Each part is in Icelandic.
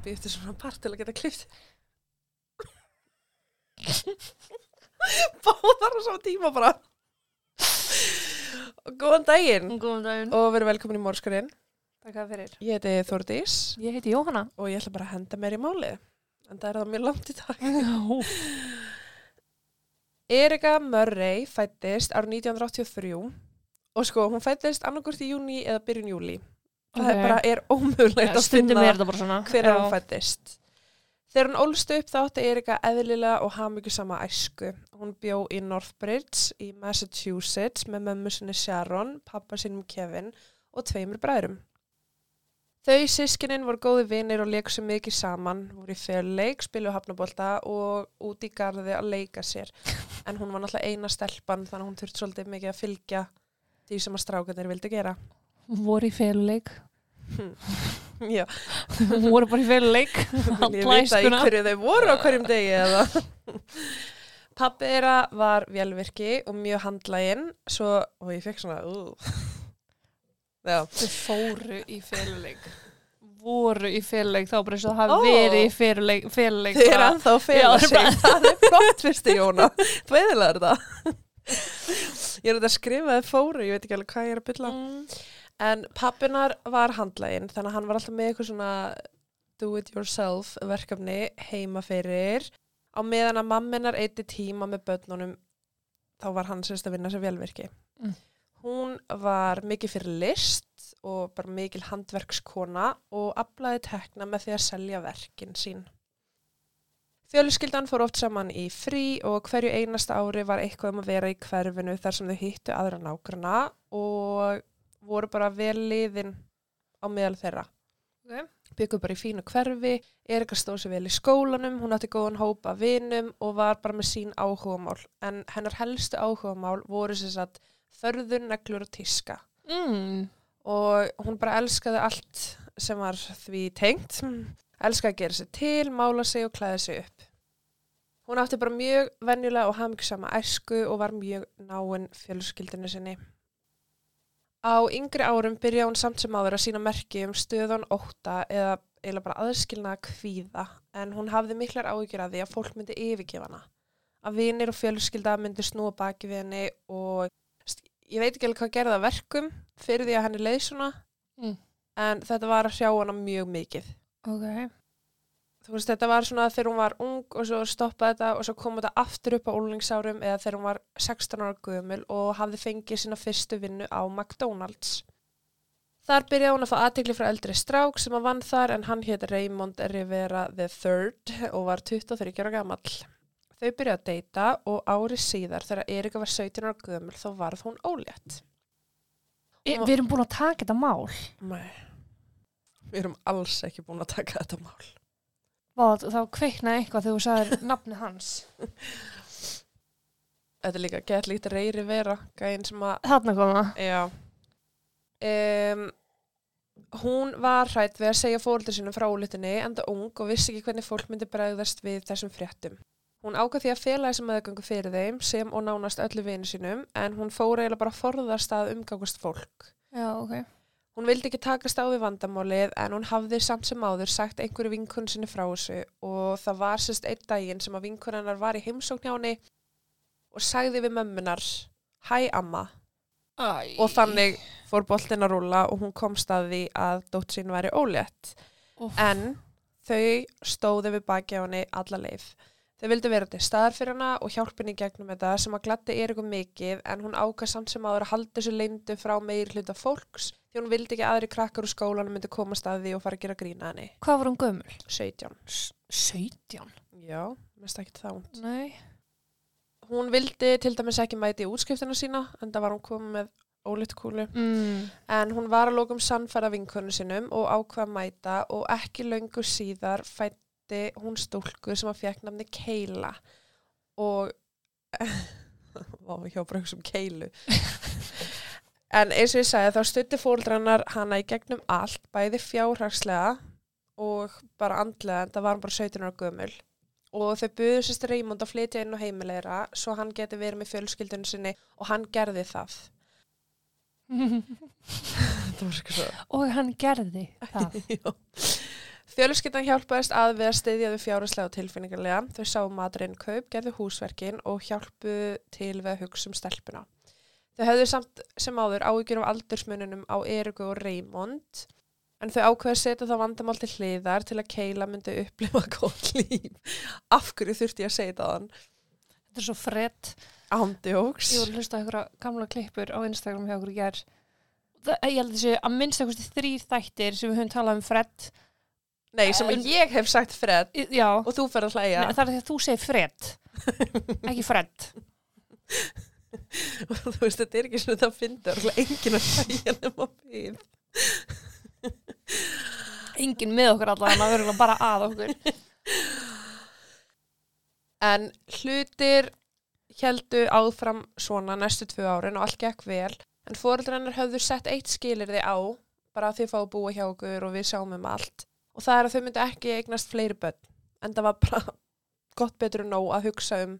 að býja eftir svona part til að geta klift. Báðar á sama tíma bara. Góðan daginn Góðan daginn. og verið velkomin í Mórskarinn. Takk að fyrir. Ég heiti Þórdís Ég heiti Jóhanna. og ég ætla bara að henda mér í málið. En það er það mjög langt í dag. Erika Murray fættist árið 1983 og sko, hún fættist annarkvort í júni eða byrjun júli. Það Ok. er bara er ómögulegt að Stundum finna er hvenær Já. hún fættist. Þegar hún ólst upp þá átti Erika eðlilega og hafmyggjur sama æsku. Hún bjó í Northbridge í Massachusetts með mömmu sinni Sharon, pappa sinum Kevin og tveimur bræðrum. Þau sískinin voru góði vinir og leiku sér mikið saman, voru í feluleik, spilu hafnabólta og út í garði að leika sér. En hún var náttúrulega eina stelpan þannig að hún þurfti svolítið mikið að fylgja því sem að strákanir vildi gera. Voru í feluleik. Já, Voru bara í feluleik. Vil ég vita í hverju þau voru á hverjum degi eða? Pappi þeirra var velvirki og mjög handlægin, svo, og ég fekk svona. Já, Þau fóru í feluleik. Voru í feluleik. Þá bara eins og það hafi verið í feluleik þau eru ennþá að bara- það er flott fyrstu Jóna, þú veiðilega er það. Ég er að skrifa þið fóru, ég veit ekki alveg hvað ég er að bylla. Mm. En pappinar var handlægin, þannig að hann var alltaf með eitthvað svona do it yourself verkefni heima fyrir. Á meðan að mamminar eitti tíma með börnunum, þá var hann sérst að vinna sér velverki. Mm. Hún var mikið fyrir list og bara mikil handverkskona og aflaði tekna með því að selja verkin sín. Fjöluskyldan fór oft saman í frí og hverju einasta ári var eitthvað um að vera í hverfinu þar sem þau hittu aðra nágrana og voru bara vel liðin á meðal þeirra. Ok. Byggu bara í fínu hverfi, Erika stóð sér vel í skólanum, hún átti góðan hópa vinum og var bara með sín áhugamál. En hennar helstu áhugamál voru sem sagt förðun, neglur og tíska. Mm. Og hún bara elskaði allt sem var því tengt. Elskaði að gera sig til, mála sig og klæða sig upp. Hún átti bara mjög venjulega og hafmyggsama æsku og var mjög náinn fjölskyldinu sinni. Á yngri árum byrjaði hún samt sem áður að sína merki um stöðan óta eða eiginlega bara aðskilna kvíða en hún hafði miklar áhyggjur af því að fólk myndi yfirgefa hana. Að vinir og fjölskylda myndi snúa baki við henni og ég veit ekki alveg hvað gerði að verkum fyrir því að henni leið svona Mm. en þetta var að sjá hana mjög mikið. Ok. Þú veist, þetta var svona þegar hún var ung og svo stoppaði þetta og svo kom þetta aftur upp á úlningsárum eða þegar hún var 16 ára gömul og hafði fengið sína fyrstu vinnu á McDonalds. Þar byrjaði hún að fá aðtekli frá eldri strák sem að vann þar en hann hétt Raymond Rivera III og var 23 ára gamall. Þau byrjaði að deyta og árið síðar þegar Erika var 17 ára gömul þá varð hún ólétt. E, við erum búin að taka þetta mál. Nei, við erum alls ekki búin að taka þetta mál. Vá, þá kveiknaði eitthvað þegar þú sagðir nafni hans. Þetta er líka gett líkt reyri vera, gæinn sem að Þarna koma. Já. Um, hún var hrætt við að segja fóröldur sínum frá ólutinni enda ung og vissi ekki hvernig fólk myndi bregðast við þessum fréttum. Hún ákvað því að fela þessum meðgöngu fyrir þeim sem og nánast öllu vini sínum en hún fór eiginlega bara að forðast að umgangast fólk. Já, ok. Hún vildi ekki takast á við vandamálið en hún hafði samt sem áður sagt einhverju vinkun sinni frá þessu og það var sérst einn daginn sem að vinkun hennar var í heimsókn hjá henni og sagði við mömmunar Hæ amma Æ. og þannig fór boltin að rúla og hún komst að því að dótt sín væri ólétt. Úff. En þau stóðu við baki á henni alla leið. Þau vildu vera til staðar fyrir hana og hjálpinni gegnum þetta sem að gladdi Eriku mikið en hún ákast samt sem áður að halda þessu leyndu frá meir hluta fólks því hún vildi ekki að aðri krakkar úr skólanum myndi komast að því og fara að gera grína henni. Hvað var hún gömul? 17. S- 17? Já, mest ekki þá. Nei. Hún vildi til dæmis ekki mæti í útskiptina sína en það var hún komið með ólitt kúlu. Mm. En hún var að lókum sannfæra vinkonu sinum og ákvað að mæta og ekki löngu síðar fætti hún stúlku sem að fekk namni Keila og hjá sem Keilu. En eins og ég sagði þá stutti fóldrannar hana í gegnum allt bæði fjárhagslega og bara andlega en það var bara 17 ára gömul. Og þau buðu sérst Reymond að flytja inn á heimilegra svo hann geti verið með fjölskyldunum sinni og hann gerði það. Og hann gerði það. Já. Fjölskyldan hjálpaðist að við að styðja við fjárherslega og tilfinningarlega. Þau sáu maturinn kaup, gerðu húsverkin og hjálpu til við að hugsa um stelpuna. Þau höfðu samt sem áður áhyggjur af aldursmununum á Eriku og Raymond en þau ákveðu að setja það vandamál til hliðar til að Keila myndi upplifa gott líf. Af hverju þurfti ég að segja það hann? Þetta er svo frett. Ándjóks. Ég voru að hlusta á einhverja gamla klippur á Instagram hjá okkur. Það, ég held þessi að minnst eitthvað þrýr þættir sem við höfum talað um frett. Nei, sem En- ég hef sagt Fred Í- Já, og þú fer að hlæja. Nei, það er því að þú segir frett, ekki frett. og þú veist, þetta er ekki svona það fyndur og enginn að hlæja nema við. Engin með okkur allavega, það verður bara að okkur. En hlutir heldu áfram svona næstu tvö árin og allt gekk vel. En fóreldrar hennar höfðu sett eitt skilirði á, bara að þið fá að búa hjá okkur og við sjáum um allt. Og það er að þau myndu ekki eignast fleiri börn. En það var bara gott betur en nóg að hugsa um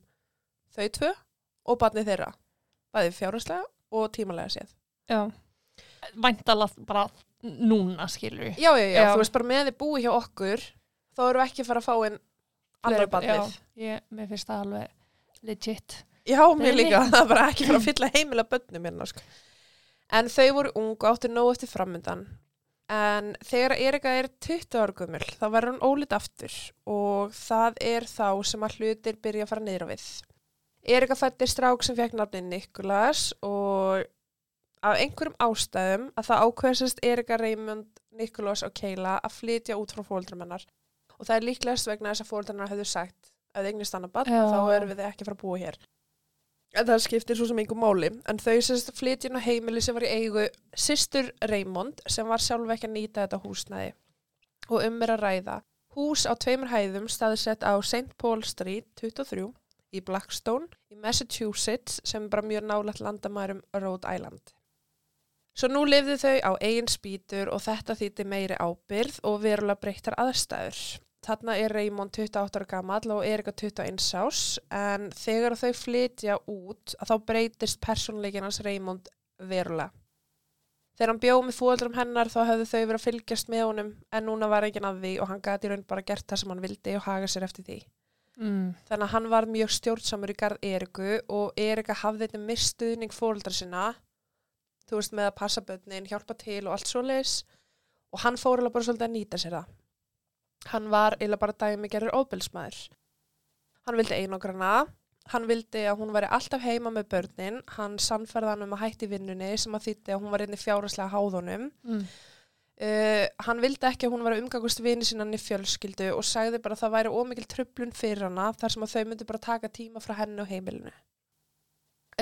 þau tvö og barnið þeirra. Bæði fjárhagslega og tímalega séð. Já. Væntalega bara núna, skilur. Já, já, já, þú veist bara með þið búi hjá okkur, þá eru ekki að fara að fá inn andra barnið. Já, ég, mér finnst það alveg legit. Já, mér Nei. líka, það er bara ekki fyrir að fylla heimila bönnum hérna, sko. En þau voru ung og áttu nóg eftir framöndan. En þegar Erika er 20 ára gummul, þá verður hún ólít aftur og það er þá sem að hlutir byrja að fara niður á við. Erika fætti strák sem fekk nafni Nikolas og af einhverjum ástæðum að það ákveðsast Erika, Raymond, Nikolas og Keila að flytja út frá fóldrum hennar. Og það er líklegast vegna þess að fóldrum hennar hefðu sagt að eignist annað barn, þá erum við ekki fara að búa hér. En það skiptir svo sem einhver máli. En þau sérst flytjun á heimili sem var í eigu systur Raymond sem var sjálf ekki að nýta þetta húsnæði. Og um er að ræða. Hús á tveimur hæðum staðsett á St. Paul Street 23 í Blackstone í Massachusetts sem er bara mjög nálægt landamærum Rhode Island. Svo nú lifðu þau á eigin spýtur og þetta þýtti meiri ábyrð og verulega breyttar aðstæður. Þarna er Raymond 28 ára gamall og Erika 21 ás en þegar þau flytja út að þá breytist persónleikin hans Raymond verulega. Þegar hann bjóð með fóðaldrum hennar þá höfðu þau verið að fylgjast með honum en núna var enginn að því og hann gati raun bara gert það sem hann vildi og haga sér eftir því. Mm. Þannig að hann var mjög stjórnsamur í garð Eriku og Erika hafði þetta mistuðning fóreldra sinna, þú veist með að passa bönnin, hjálpa til og allt svo leis og hann fór alveg bara svolítið að nýta sér það. Hann var eiginlega bara dæmi gerður óbelsmaður. Hann vildi einograna, hann vildi að hún væri alltaf heima með börnin, hann sannferða hann um að hætti vinnunni sem að þýtti að hún var einni fjáraslega háðunum. Mm. Uh, hann vildi ekki að hún var að umgangast vini sinnan í fjölskyldu og sagði bara að það væri ómikil tröflun fyrir hana þar sem að þau myndi bara taka tíma frá henni og heimilinu.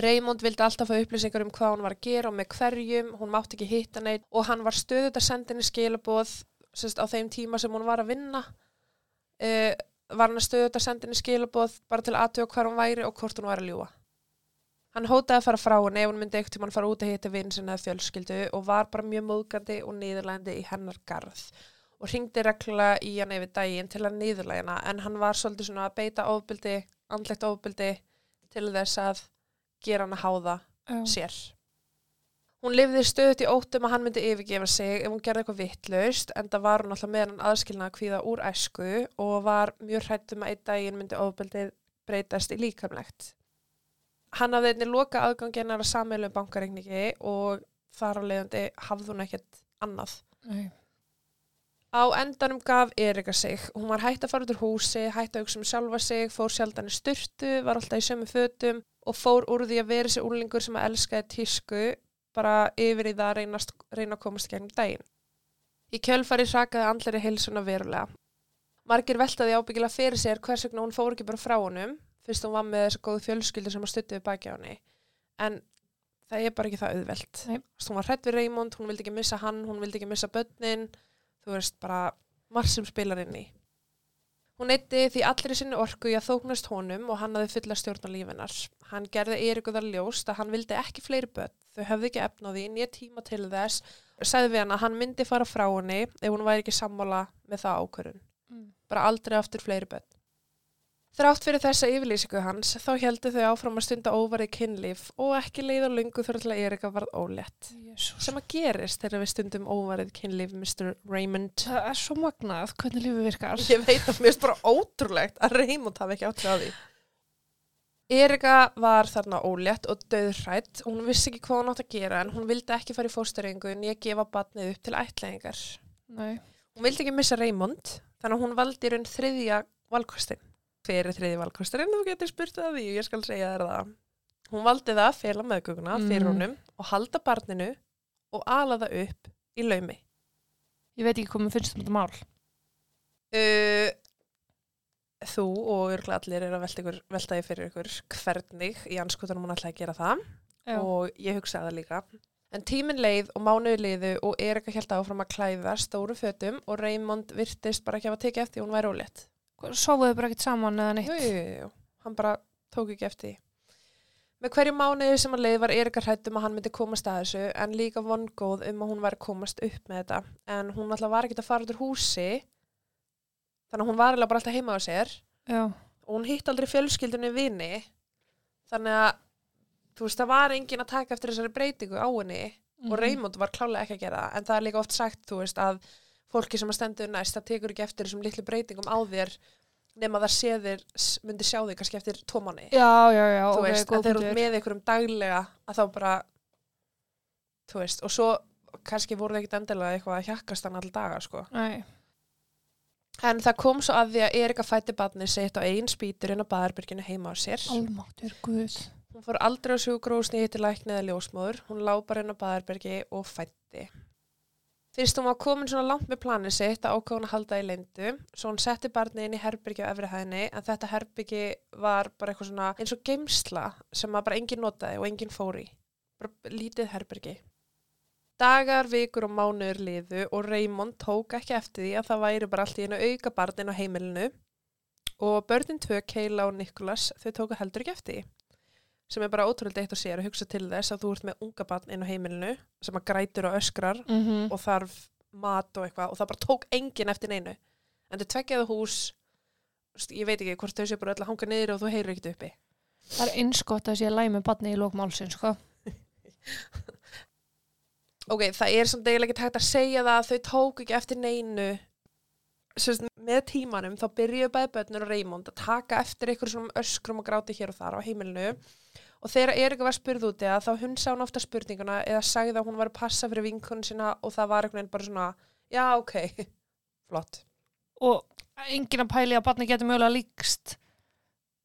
Raymond vildi alltaf fá upplýsingar um hvað hún var að gera og með hverjum, hún mátti ekki hitta neitt og hann var stöðut að senda henni skilaboð sérst, á þeim tíma sem hún var að vinna. Uh, var hann að stöðut að senda henni skilaboð bara til aðtöða hvar hún væri og hvort hún var að ljúa. Hann hótaði að fara frá henni ef hún myndi ekkert tímann fara út að hitta vinn sinna fjölskyldu og var bara mjög móðgandi og niðurlændi í hennar garð og ringdi reglulega í hann yfir daginn til að niðurlæga hana en hann var svolítið svona að beita ofbyldi, andlegt ofbyldi til þess að gera hann að háða Já. sér. Hún lifði stöðut í óttum að hann myndi yfirgefa sig ef hún gerði eitthvað vittlaust en það var hún alltaf með hann aðskilnaða kvíða úr æsku og var mjög hrættum að einn daginn myndi ofbeldið breytast í líkamlegt. Hann hafði einnig loka aðganginnar að sammeilum bankareikningi og þar á leiðandi hafði hún ekkert annað. Nei. Á endanum gaf Erika sig. Hún var hætt að fara út úr húsi, hætt að hugsa um sjálfa sig, fór sjaldan í styrtu, var alltaf í sömu fötum og fór úr því að vera sér úlingur sem að elskaði tísku bara yfir í það að reyna, reyna að komast gegnum daginn. Í kjölfari sakaði andleri heilsuna verulega. Margir veltaði ábyggilega fyrir sér hvers vegna hún fór ekki bara frá honum, fyrst hún var með þessa góðu fjölskyldu sem stuttu við baki á henni. En það er bara ekki það auðvelt. Hún var hrætt við Raymond, hún vildi ekki missa hann, hún vildi ekki missa börnin, þú veist, bara marg sem spilar inn í. Hún eitti því allir í sinni orku í að þóknast honum og hann hafði fulla stjórn á lífinar. Hann gerði Eiríku þar ljóst að hann vildi ekki fleiri börn, þau höfðu ekki efna á því, nýja tíma til þess, sagði við hann að hann myndi fara frá henni ef hún væri ekki sammála með það ákvörun. Mm. Bara aldrei aftur fleiri börn. Þrátt fyrir þessa yfirlýsingu hans þá heldur þau áfram að stunda óvarið kynlíf og ekki leiða lungu fyrir til að Erika varð ólétt. Jesus. Sem að gerist þegar við stundum óvarið kynlíf, Mr. Raymond. Það er svo magnað hvernig lífið virkar. Ég veit að mér er bara ótrúlegt að Raymond hafi ekki átt sig á því. Erika var þarna ólétt og döðrætt. Hún vissi ekki hvað hún átt að gera en hún vildi ekki fara í fóstureyingu en ég gefa batnið upp til ætlæðingar. Nei. Hún vildi ekki missa Raymond þannig að hún valdi í raun þriðja valkostin. Hver er þriðji valkosturinn? Þú getur spurt það því og ég skal segja þér það. Hún valdi það að fela meðgönguna fyrir Mhm. honum og halda barninu og ala það upp í laumi. Ég veit ekki hvað mér finnst um þetta mál. Uh, þú og örglega allir er að velta, ykkur, velta fyrir ykkur hvernig í anskotunum hún ætlaði að gera það Já. og ég hugsaði það líka. En tíminn leið og mánuði leiðu og Erika held áfram að klæða stóru fötum og Raymond virtist bara ekki hafa tekið eftir hún væri ólétt. Sofuðu bara ekkert saman eða neitt? Jú, jú, jú, hann bara tók ekki eftir því. Með hverju mánuði sem að leið var Erika hrættum að hann myndi komast að þessu en líka vongóð um að hún var komast upp með þetta. En hún alltaf var ekkert að fara út úr húsi þannig að hún var alveg bara alltaf heima á sér Já. og hún hitt aldrei fjölskyldunni vini þannig að þú veist það var engin að taka eftir þessari breytingu á henni Mhm. og Raymond var klálega ekki að gera en það er líka oft sagt þú veist að fólki sem að stendur næst það tekur ekki eftir þessum litlu breytingum á þér nema það sé þér myndi sjá þig kannski eftir mánu Já, já, já. þú ok, veist, en þeir eru með ykkur um daglega að þá bara þú veist, og svo kannski voru það ekkit endilega eitthvað að hjakkast hann all daga sko Nei. en það kom svo að því að Erika fætti badni sitt á einn spýtur inn á baðarbyrginu heima á sér Almáttur Guð. Hún fór aldrei á sjúkrúsni til lækni eða ljósmóður. Hún lá bara inn á baðarbergi og fætti. Fyrst hún var komin svona langt með planið sitt að ákvæða hún að halda í leindu. Svo hún setti barnið inn í herbergi á efri hæðinni en þetta herbergi var bara eitthvað svona eins og geimsla sem að bara enginn notaði og enginn fór í. Bara lítið herbergi. Dagar, vikur og mánuður liðu og Raymond tók ekki eftir því að það væri bara allt í einu auka barnin á heimilinu og börnin tvö, Keila og Nikolas, þau tóku heldur ekki eftir því sem er bara ótrúlega eitt og sér að hugsa til þess að þú ert með unga barn inn á heimilinu sem að grætur og öskrar Mm og þarf mat og eitthvað og það bara tók enginn eftir neinu. En þau tveggjaðu hús ég veit ekki hvort þau sé bara öll að hanga niður og þú heyrir ekkert uppi. Það er einskott að sé að læmi badni í lókmálsinn, sko. ok, það er samt eiginlega ekki hægt að segja það að þau tók ekki eftir neinu Sest, með tímanum þá byrjuðu bæði börnur og Raymond að taka eftir einhverjum svona öskrum og gráti hér og þar á heimilinu og þegar Erika var spurð úti að þá hunsa hún ofta spurninguna eða sagði að hún var að passa fyrir vinkunum sína og það var einhvern veginn bara svona já ok, flott Og enginn að pæli að badni getur mögulega líkst.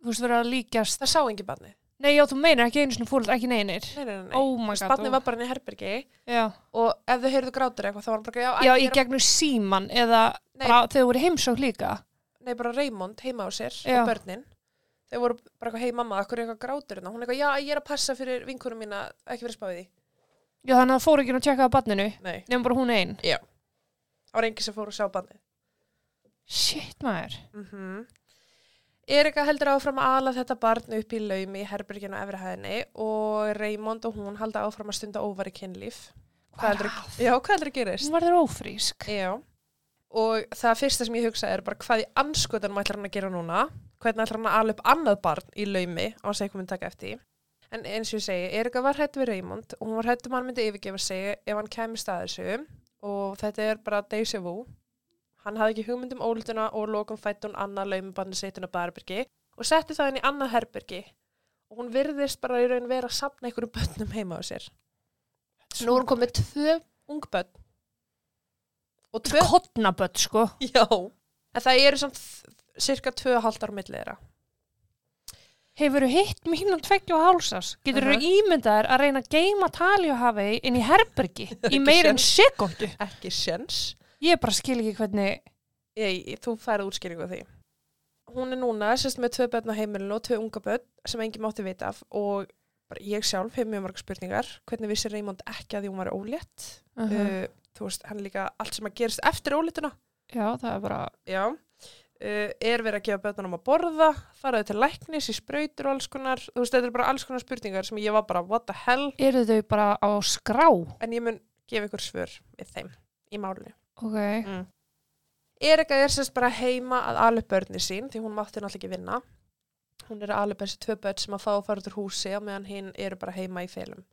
Þú veist, verið að líkjast. það sá engin barni Nei, já, þú meinar ekki einu svona fólk, ekki neinir. nei, nei, nei. Oh my god. barni var bara inn í herbergi Já, og ef þau heyrðu grátur eitthvað þá var hann bara já, já æ, í er- gegnum síman eða Nei. bara þú voru heimsók líka. nei, bara Raymond heima á sér Já. og börnin þau voru bara eitthvað, hei mamma, akkur er eitthvað grátur hérna?" hún er eitthvað, já, ég er að passa fyrir vinkunum mína ekki verið spáðið því, Já, þannig að það fór ekki að tjekka að badninu, nei nefnum bara hún einn. það var engin sem fór að sjá barnið Shit, maður. mm Erika heldur áfram að ala þetta barn upp í laumi í herberginu á efrihæðinni og Raymond og hún halda áfram að stunda óvari kynlíf. Hvað heldur, já, hvað heldur að gerist? Hún varður ófrísk. Já, og það fyrsta sem ég hugsa er bara hvað í anskotanum ætlar hann að gera núna? Hvernig ætlar hann að ala upp annað barn í laumi? Á að segja mynd taka eftir en eins og ég segi, Erika var hætt við Raymond og hún var hætt um hann myndi yfirgefa sig ef hann kæmi stað þessu. Og þetta er bara déjà vu hann hafði ekki hugmynd um ólutuna og lokum fætti hún annað inn á Barbyrgi og setti það inn í annað herbyrgi og hún virðist bara í raun vera að sapna einhverjum börnum heima á sér nú er hún komið tvö ung börn tvö Kottnaböld, sko. Já, en það eru samt cirka tvö og hálft ára millið þeirra. Hefur þú hitt mínum tveggja og hálsas? Getur þú Mhm. ímyndaðir að reyna að geima taljuhafi inn í herbergi í Ekki meir en séns. sekundu? Ekki sjens. Ég bara skil ekki hvernig... Ég, þú færið útskýringu á því. Hún er núna sérst með tvö börn á heimilinu og tvö unga börn sem enginn mátti vita af og ég sjálf hef mjög marga spurningar. Hvernig vissi Raymond ekki að því hún var ólétt? Uh -huh. uh, þú veist, hann líka allt sem að gerist eftir óléttuna. Já, það er bara... Já. Uh, er verið að gefa börnunum að borða, faraðu til læknis í sprautur og alls konar. Þú veist, þetta er bara alls konar spurningar sem ég var bara, what the hell? Eru þau bara á skrá? En ég mun gefa ykkur svör við þeim í málinu. Ok. Mm. Erika er sérst bara heima að ala upp börni sín því hún mátti náttúrulega ekki vinna Hún er alveg þessi tvö börn sem að fá að fara út úr húsi og meðan hinn eru bara heima í felum.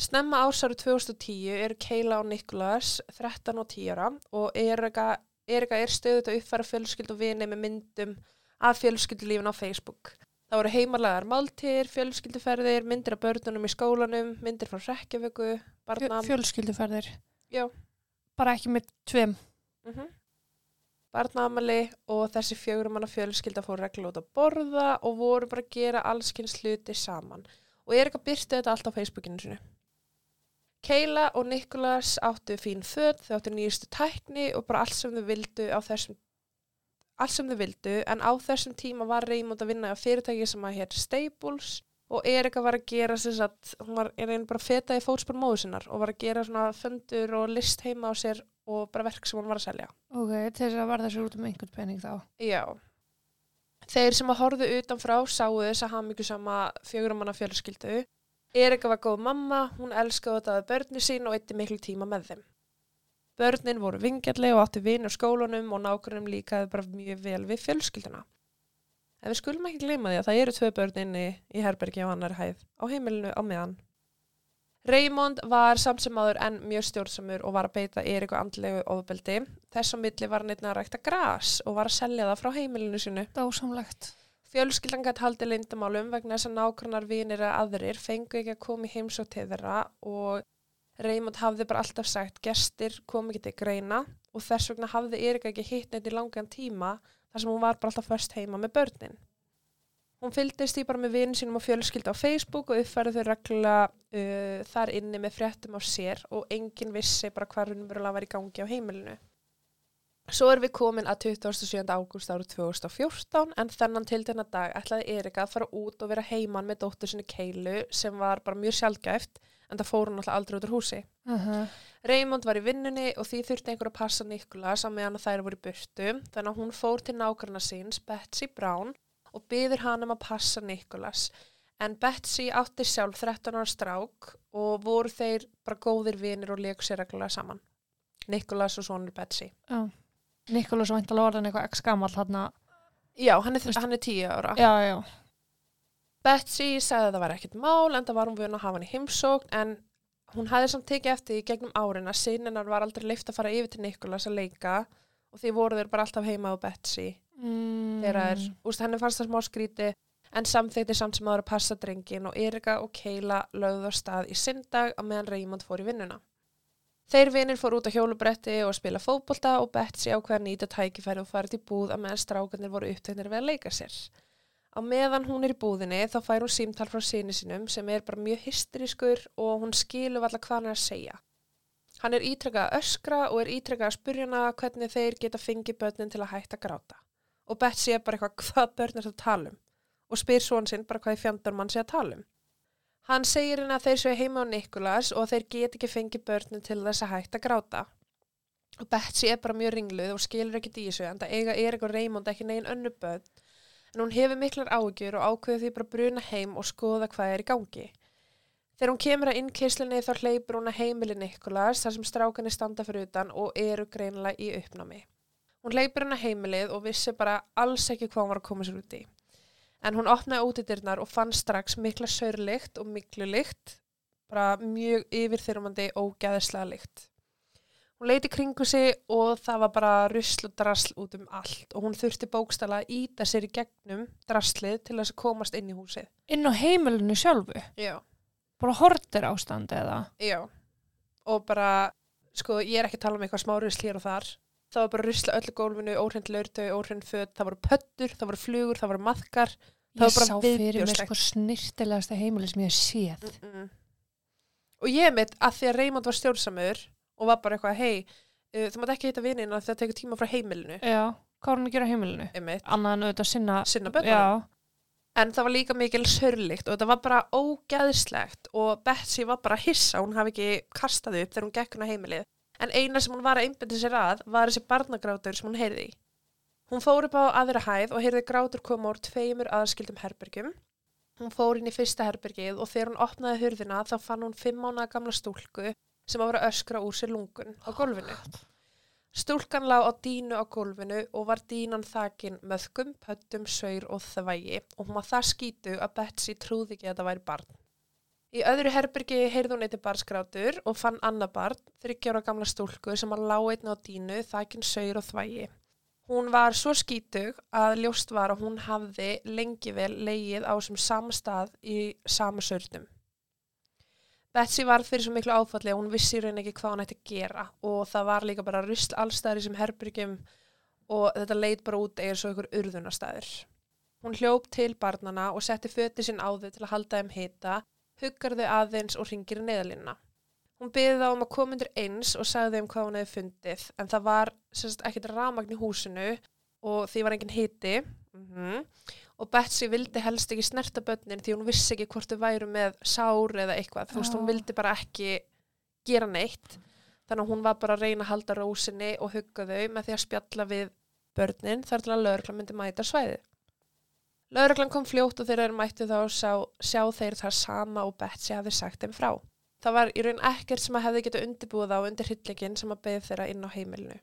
Snemma ásaru 2010 eru Keila og Nikolas 13 og 10 ára og Erika, Erika er stöðut að uppfæra fjölskyld og vini með myndum af fjölskyldulífin á Facebook. Það voru heimarlegar máltir, fjölskylduferðir, myndir af börnunum í skólanum, myndir frá Rekkjavöku, barnam. Fjölskylduferðir. Já. Bara ekki með tveim. Mm -hmm. Barnaamali og þessi fjögurum manna fjölskylda fór reglulega út að borða og voru bara að gera allskynns hluti saman. Og Erika byrti þetta allt á Facebookinu sinu. Keila og Nikolas áttu fín född, þau áttu nýjustu tækni og bara allt sem þau vildu á þessum allt sem þau vildu en á þessum tíma var Raymond að vinna á fyrirtæki sem að hér Staples og Erika var að gera að hún var einn bara feta í fótspor móðu sinnar og var að gera svona föndur og list heima á sér og bara verk sem hún var að selja. Ok, þess að varða sér út um einhvern penning þá. Já. Þeir sem að horfðu utanfrá sáu þess að hafa mikið sama fjöguramanna fjölskyldu. Erika var góð mamma, hún elskaði þetta að börni sín og eitti miklu tíma með þeim. Börnin voru vingjalli og áttu vinn á skólunum og nákvæmum líkaði bara mjög vel við fjölskylduna. En við skulum ekki gleyma því að það eru tvö börn inni í herbergi á annar hæð á heimilinu á meðan. Raymond var samt sem aður enn mjög stjórnsamur og var að beita Eriku andlegu ofbeldi. Þess á milli var hann einnig að rækta gras og var að selja það frá heimilinu sinu. Dásamlegt. Fjölskyldan gætt haldið lindamálum vegna þess að nákvæmnar vinir að aðrir fengu ekki að koma í heimsótt til þeirra og Raymond hafði bara alltaf sagt gestir kom ekki til greina og þess vegna hafði Erika ekki hitt neitt í langan tíma þar sem hún var bara alltaf först heima með börnin. Hún fylgdist því bara með vinn sínum og fjölskylda á Facebook og uppfærið þau reglulega uh, þar inni með fréttum á sér og enginn vissi bara hvað raunverulega var í gangi á heimilinu. Svo er við komin að 27. ágúst árið 2014 en þennan til þennan dag ætlaði Erika að fara út og vera heiman með dóttur sinni Keilu sem var bara mjög sjálfgæft en það fór hún alltaf aldrei út úr húsi. Uh -huh. Raymond var í vinnunni og því þurfti einhver að passa Nikolas á meðan þær voru í burtu þannig að hún fór til nákvæmna síns Betsy Brown og byður hann um að passa Nikolas en Betsy átti sjálf 13 ára strák og voru þeir bara góðir vinir og leiku sér reglulega saman. Nikolas og sonur Betsy. Nikolás væntalega orðin eitthvað ekki gammal þarna. Já, hann er, hann er 10 ára. Já, já. Betsy sagði að það var ekkert mál en það var hún vun að hafa hann í heimsókn en hún hafði samt tekið eftir í gegnum árin að sinninar var aldrei leift að fara yfir til Nikolas að leika og því voru þeir bara alltaf heima á Betsy Mm. þegar er, henni fannst það smá skríti en samþekti samt sem aðra að passa drengin og Erika og Keila lögðu á stað í syndag á meðan Raymond fór í vinnuna. Þeir vinir fór út á hjólubretti og spila fótbolta og Betsy ákveða að nýta tækifæri og farið til búð að meðan strákarnir voru uppteknir við að leika sér. Á meðan hún er í búðinni þá fær hún símtal frá síni sinum sem er bara mjög hysterískur og hún skilur alltaf hvað hann er að segja. Hann er ítrekkað að öskra og er ítrekkað að spurja hana hvernig þeir geta fengið börnin til að hætta að gráta. Og Betsy er bara eitthvað hvað börn er það að tala um og spyr svon sinn bara hvað í fjandar mann sé að tala um. Hann segir henni að þeir séu heima á Nikolas og þeir get ekki fengið börnin til þess að hætta að gráta. Og Betsy er bara mjög ringluð og skilur ekkert í þessu en það eiga Erik og Raymond ekki negin önnu börn en hún hefur miklar ágjur og ákveður því bara að bruna heim og skoða hvað er í gangi. Þegar hún kemur að innkyslinni þá hleypur hún að heimili Nikolas þar sem strákanir standa fyrir utan og eru greinilega í uppnámi. Hún hleypur hann að heimilið og vissi bara alls ekki hvað hún var að koma sér út í. En hún opnaði útidirnar og fann strax mikla saurlikt og miklu lykt, bara mjög yfirþyrmandi og gæðislega lykt. Hún leiti kringu sig og það var bara rusl og drasl út um allt og hún þurfti bókstala að íta sér í gegnum draslið til þess að komast inn í húsið. Inn á heimilinu sjálfu. Já. Bara hortir ástandi eða. Já. Og bara, sko, ég er ekki að tala um eitthvað smá rusl hér og þar. Það var bara rusla öllu gólfinu, óhrind laurtau, óhrind föt, það voru pöttur, það voru flugur, það voru maðkar. Það Ég var bara sá fyrir mér sko snirtilegasta heimili sem ég hef séð. Mm -mm. Og ég mitt að því að Raymond var stjórnsamur og var bara eitthvað, hei, uh, þú mátt ekki heita vinina þegar það tekur tíma frá heimilinu. Já, hvað var hann að gera heimilinu? Einmitt. Annað en auðvitað sinna. Sinna börnunum. Já, En það var líka mikil sörlikt og þetta var bara ógæðislegt og Betsy var bara hissa, hún hafi ekki kastað upp þegar hún gekk hún á heimilið. En eina sem hún var að einbynda sér að var þessi barnagrátur sem hún heyrði í. Hún fór upp á aðra hæð og heyrði grátur koma úr tveimur aðskildum herbergjum. Hún fór inn í fyrsta herbergið og þegar hún opnaði hurðina þá fann hún fimm mánuða gamla stúlku sem að öskra úr sér lungun á gólfinu. Stúlkan lá á dínu á gólfinu og var dínan þakin möðkum, pöttum, saur og þvægi og hún var það skítu að Betsy trúði ekki að það væri barn. Í öðru herbyrgi heyrði hún eitthvað barskrátur og fann annað barn, þryggjára gamla stúlku sem að lá einna á dínu, þakin saur og þvægi. Hún var svo skítug að ljóst var að hún hafði lengi vel leigið á sem sama stað í sama saurnum. Betsy var fyrir svo miklu áfalli að hún vissi í raun ekki hvað hún ætti að gera og það var líka bara rusl allstæðir sem herbyrgjum og þetta leit bara út eða svo ykkur urðunastæður. Hún hljóp til barnana og setti föti sinn á þau til að halda þeim hita, huggar þau aðeins og ringir í neðalínna. Hún byði þá um að koma undir eins og sagði þeim hvað hún hefði fundið en það var sérst, ekkert ramagn í húsinu og því var engin hiti mm -hmm og Betsy vildi helst ekki snerta börnin því hún vissi ekki hvort þau væru með sár eða eitthvað, þú veist, hún vildi bara ekki gera neitt. Þannig að hún var bara að reyna að halda rósinni og hugga þau með því að spjalla við börnin þar til að lauruglan myndi mæta svæði Lauruglan kom fljótt og þeir eru mættu þá sjá, sjá þeir það sama og Betsy hafi sagt þeim frá. Það var í raun ekkert sem að hefði getið undirbúið á undir hyllingin sem að beði þeirra inn á heimilinu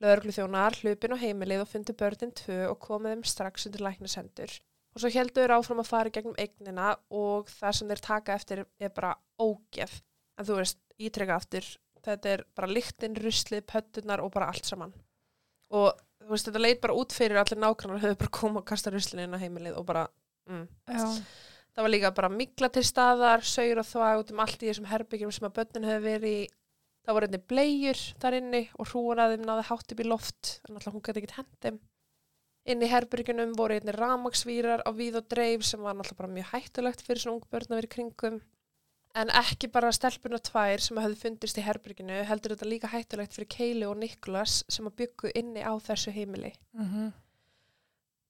Lauruglu þjónar hlupin á heimilið og fundi börnin tvö og komið þeim strax undir læknasendur. Og svo heldur áfram að fara gegnum eignina og það sem þeir taka eftir er bara ógef. En þú veist, ítrekka aftur, þetta er bara lyktinn, ruslið, pöttunar og bara allt saman. Og þú veist, þetta leit bara út fyrir allir nákvæmlega höfðu bara komið og kasta ruslinu inn á heimilið og bara, mm. Það var líka bara mikla til staðar, saur og þvag út um allt í þessum herbyggjum sem að börnin hefur verið í það voru einni blegjur þar inni og hrúan að þeim náði hátt upp í loft en alltaf hún gæti ekkert hendum inn í herbyrgunum voru einni ramagsvírar á víð og dreif sem var alltaf bara mjög hættulegt fyrir svona ung börn að vera kringum en ekki bara stelpuna tvær sem hafði fundist í herbyrginu heldur þetta líka hættulegt fyrir Keili og Niklas sem að byggu inni á þessu heimili mm -hmm.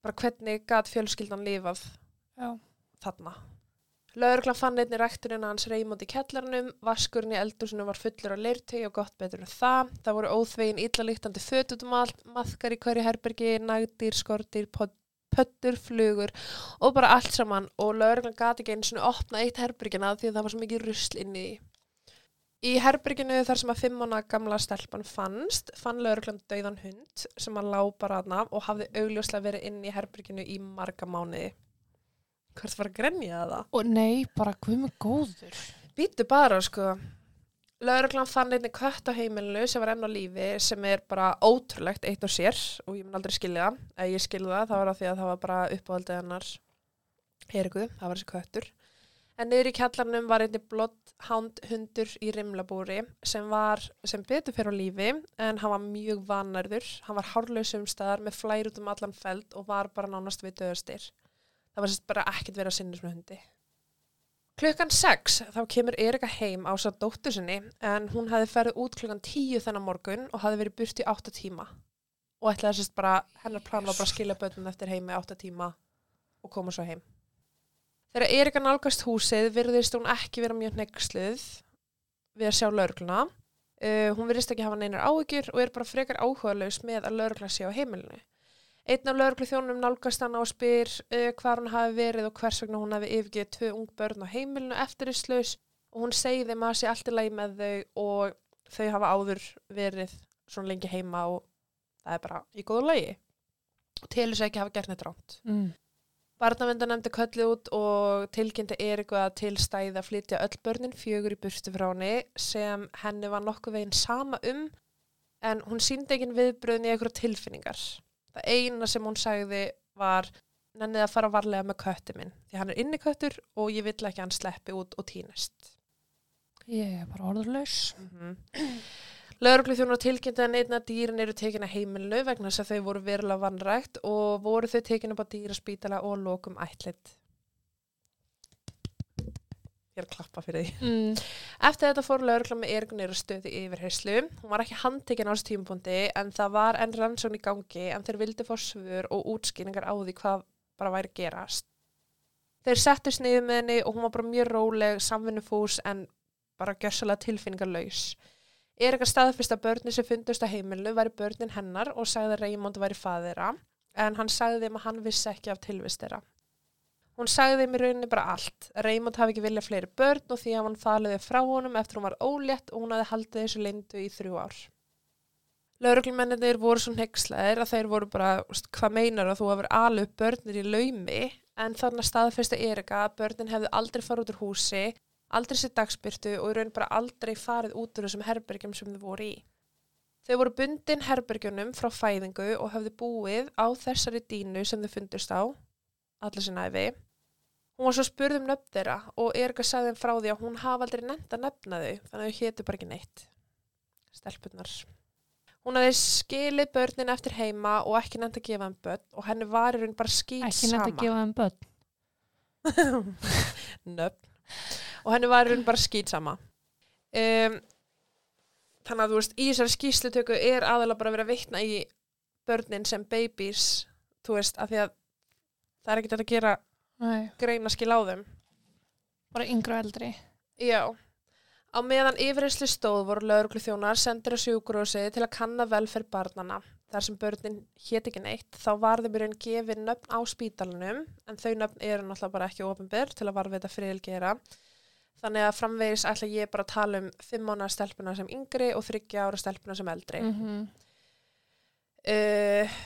bara hvernig gæt fjölskyldan lifað Já. þarna Lauruglan fann einni rekturinn hans Reymond í kellarnum, vaskurinn í eldursunum var fullur af leirtegi og gott betur en það. Það voru óþvegin íllalíktandi fötutum allt, maðkar í hverju herbergi, nagdýr, skortýr, pöttur, flugur og bara allt saman og lauruglan gati ekki eins og opna eitt herbergina því það var svo mikið rusl inn í. Í herberginu þar sem að fimmona gamla stelpan fannst, fann lauruglan dauðan hund sem að lá bara aðna og hafði augljóslega verið inn í herberginu í marga mánuði hvert var að grenja það? Og nei, bara hvað með góður? Býtu bara, sko. Lauruglan fann einni kött á heimilinu sem var enn á lífi sem er bara ótrúlegt eitt og sér og ég mun aldrei skilja það. Ef ég skilja það, það var af því að það var bara uppáhaldið hennar Eriku, það var þessi köttur. En niður í kjallarnum var einni blotthánd hundur í rimlabúri sem var, sem betur fyrir á lífi en hann var mjög vanarður. Hann var hárlausum staðar með flær út um allan feld og var bara nánast við döðastir það var sérst bara ekkert verið að sinna svona hundi. Klukkan 6 þá kemur Erika heim á svo dóttur sinni en hún hafi ferið út klukkan 10 þennan morgun og hafi verið burt í 8 tíma og ætlaði sérst bara, hennar plan var bara að skilja bönnum eftir heimi 8 tíma og koma svo heim. Þegar Erika nálgast húsið virðist hún ekki vera mjög nexluð við að sjá laurugluna. Uh, hún virðist ekki hafa neinar áhugjur og er bara frekar áhuga laus með að laurugla sé á heimilinu. Einn af lauruglu þjónum nálgast hann á spyr uh, hvað hún hafi verið og hvers vegna hún hafi yfirgeið tvö ung börn á heimilinu eftirisslaus og hún segi þeim að það sé allt í lagi með þau og þau hafa áður verið svona lengi heima og það er bara í góðu lagi og til þess að ekki hafa gert neitt ránt. Mm. Barnavenda nefndi köllið út og tilkynnti Eriku að tilstæði að flytja öll börnin fjögur í burstu frá henni sem henni var nokkuð veginn sama um en hún síndi ekki viðbröðin í einhverja tilfinningar það eina sem hún sagði var nennið að fara varlega með kötti minn því hann er inni köttur og ég vill ekki hann sleppi út og týnist ég er bara orðurlaus mm -hmm. Lauruglu þjónar tilkynnti að neitna dýrin eru tekin að heimilinu vegna þess að þau voru verulega vannrægt og voru þau tekin upp á dýraspítala og lokum ætlit ég er að klappa fyrir því. Mm. eftir þetta fór laurugla með ergunir og stöði yfir herslu hún var ekki handtekinn á þessu tímapunkti en það var enn rannsón í gangi en þeir vildi fór svör og útskýningar á því hvað bara væri gerast. Þeir settu sniðið með henni og hún var bara mjög róleg samvinnufús en bara gjörsalega tilfinningarlaus. Erika staðfyrst að börni sem fundust á heimilu væri börnin hennar og sagði að Raymond væri faðira en hann sagði þeim að hann vissi ekki af tilvist þeirra Hún sagði mér rauninni bara allt. Raymond hafi ekki viljað fleiri börn og því að hann faliði frá honum eftir hún var ólétt og hún hafi haldið þessu lindu í þrjú ár. Lauruglumennir voru svo neykslaðir að þeir voru bara, hvað meinar að þú hefur alveg börnir í laumi en þannig staðfesta Erika að börnin hefðu aldrei farið út úr húsi, aldrei sér dagspyrtu og í raun bara aldrei farið út úr þessum herbergjum sem þau voru í. Þau voru bundin herbergjunum frá fæðingu og höfðu búið á þessari dínu sem þau fundust á, allir sinna æfi. Hún var svo spurð um nöfn þeirra og Erika sagði þeim frá því að hún hafa aldrei nefnt að nefna þau, þannig að þau hétu bara ekki neitt. Stelpunnar. Hún hafði skilið börnin eftir heima og ekki nefnt að gefa þeim börn og henni var í raun bara skýt Ekki sama. nefnt að gefa þeim börn. nöfn og henni var í raun bara skýt sama um, þannig að þú veist í þessari skýslutöku er aðalega bara að vera að vitna í börnin sem babies þú veist, af því að það er ekkert að gera greina skil á þeim. Bara yngri og eldri. já. Á meðan yfirreyslu stóð voru lögreglu þjónar sendir á sjúkurósi til að kanna velferð barnana þar sem börnin hét ekki neitt þá var þeim í raun gefið nöfn á spítalunum en þau nöfn eru náttúrulega bara ekki ofinbyr til að varfita friðilgera þannig að framvegis ætla ég bara að tala um fimm mánar stelpuna sem yngri og þryggja ára stelpuna sem eldri. Mm uh,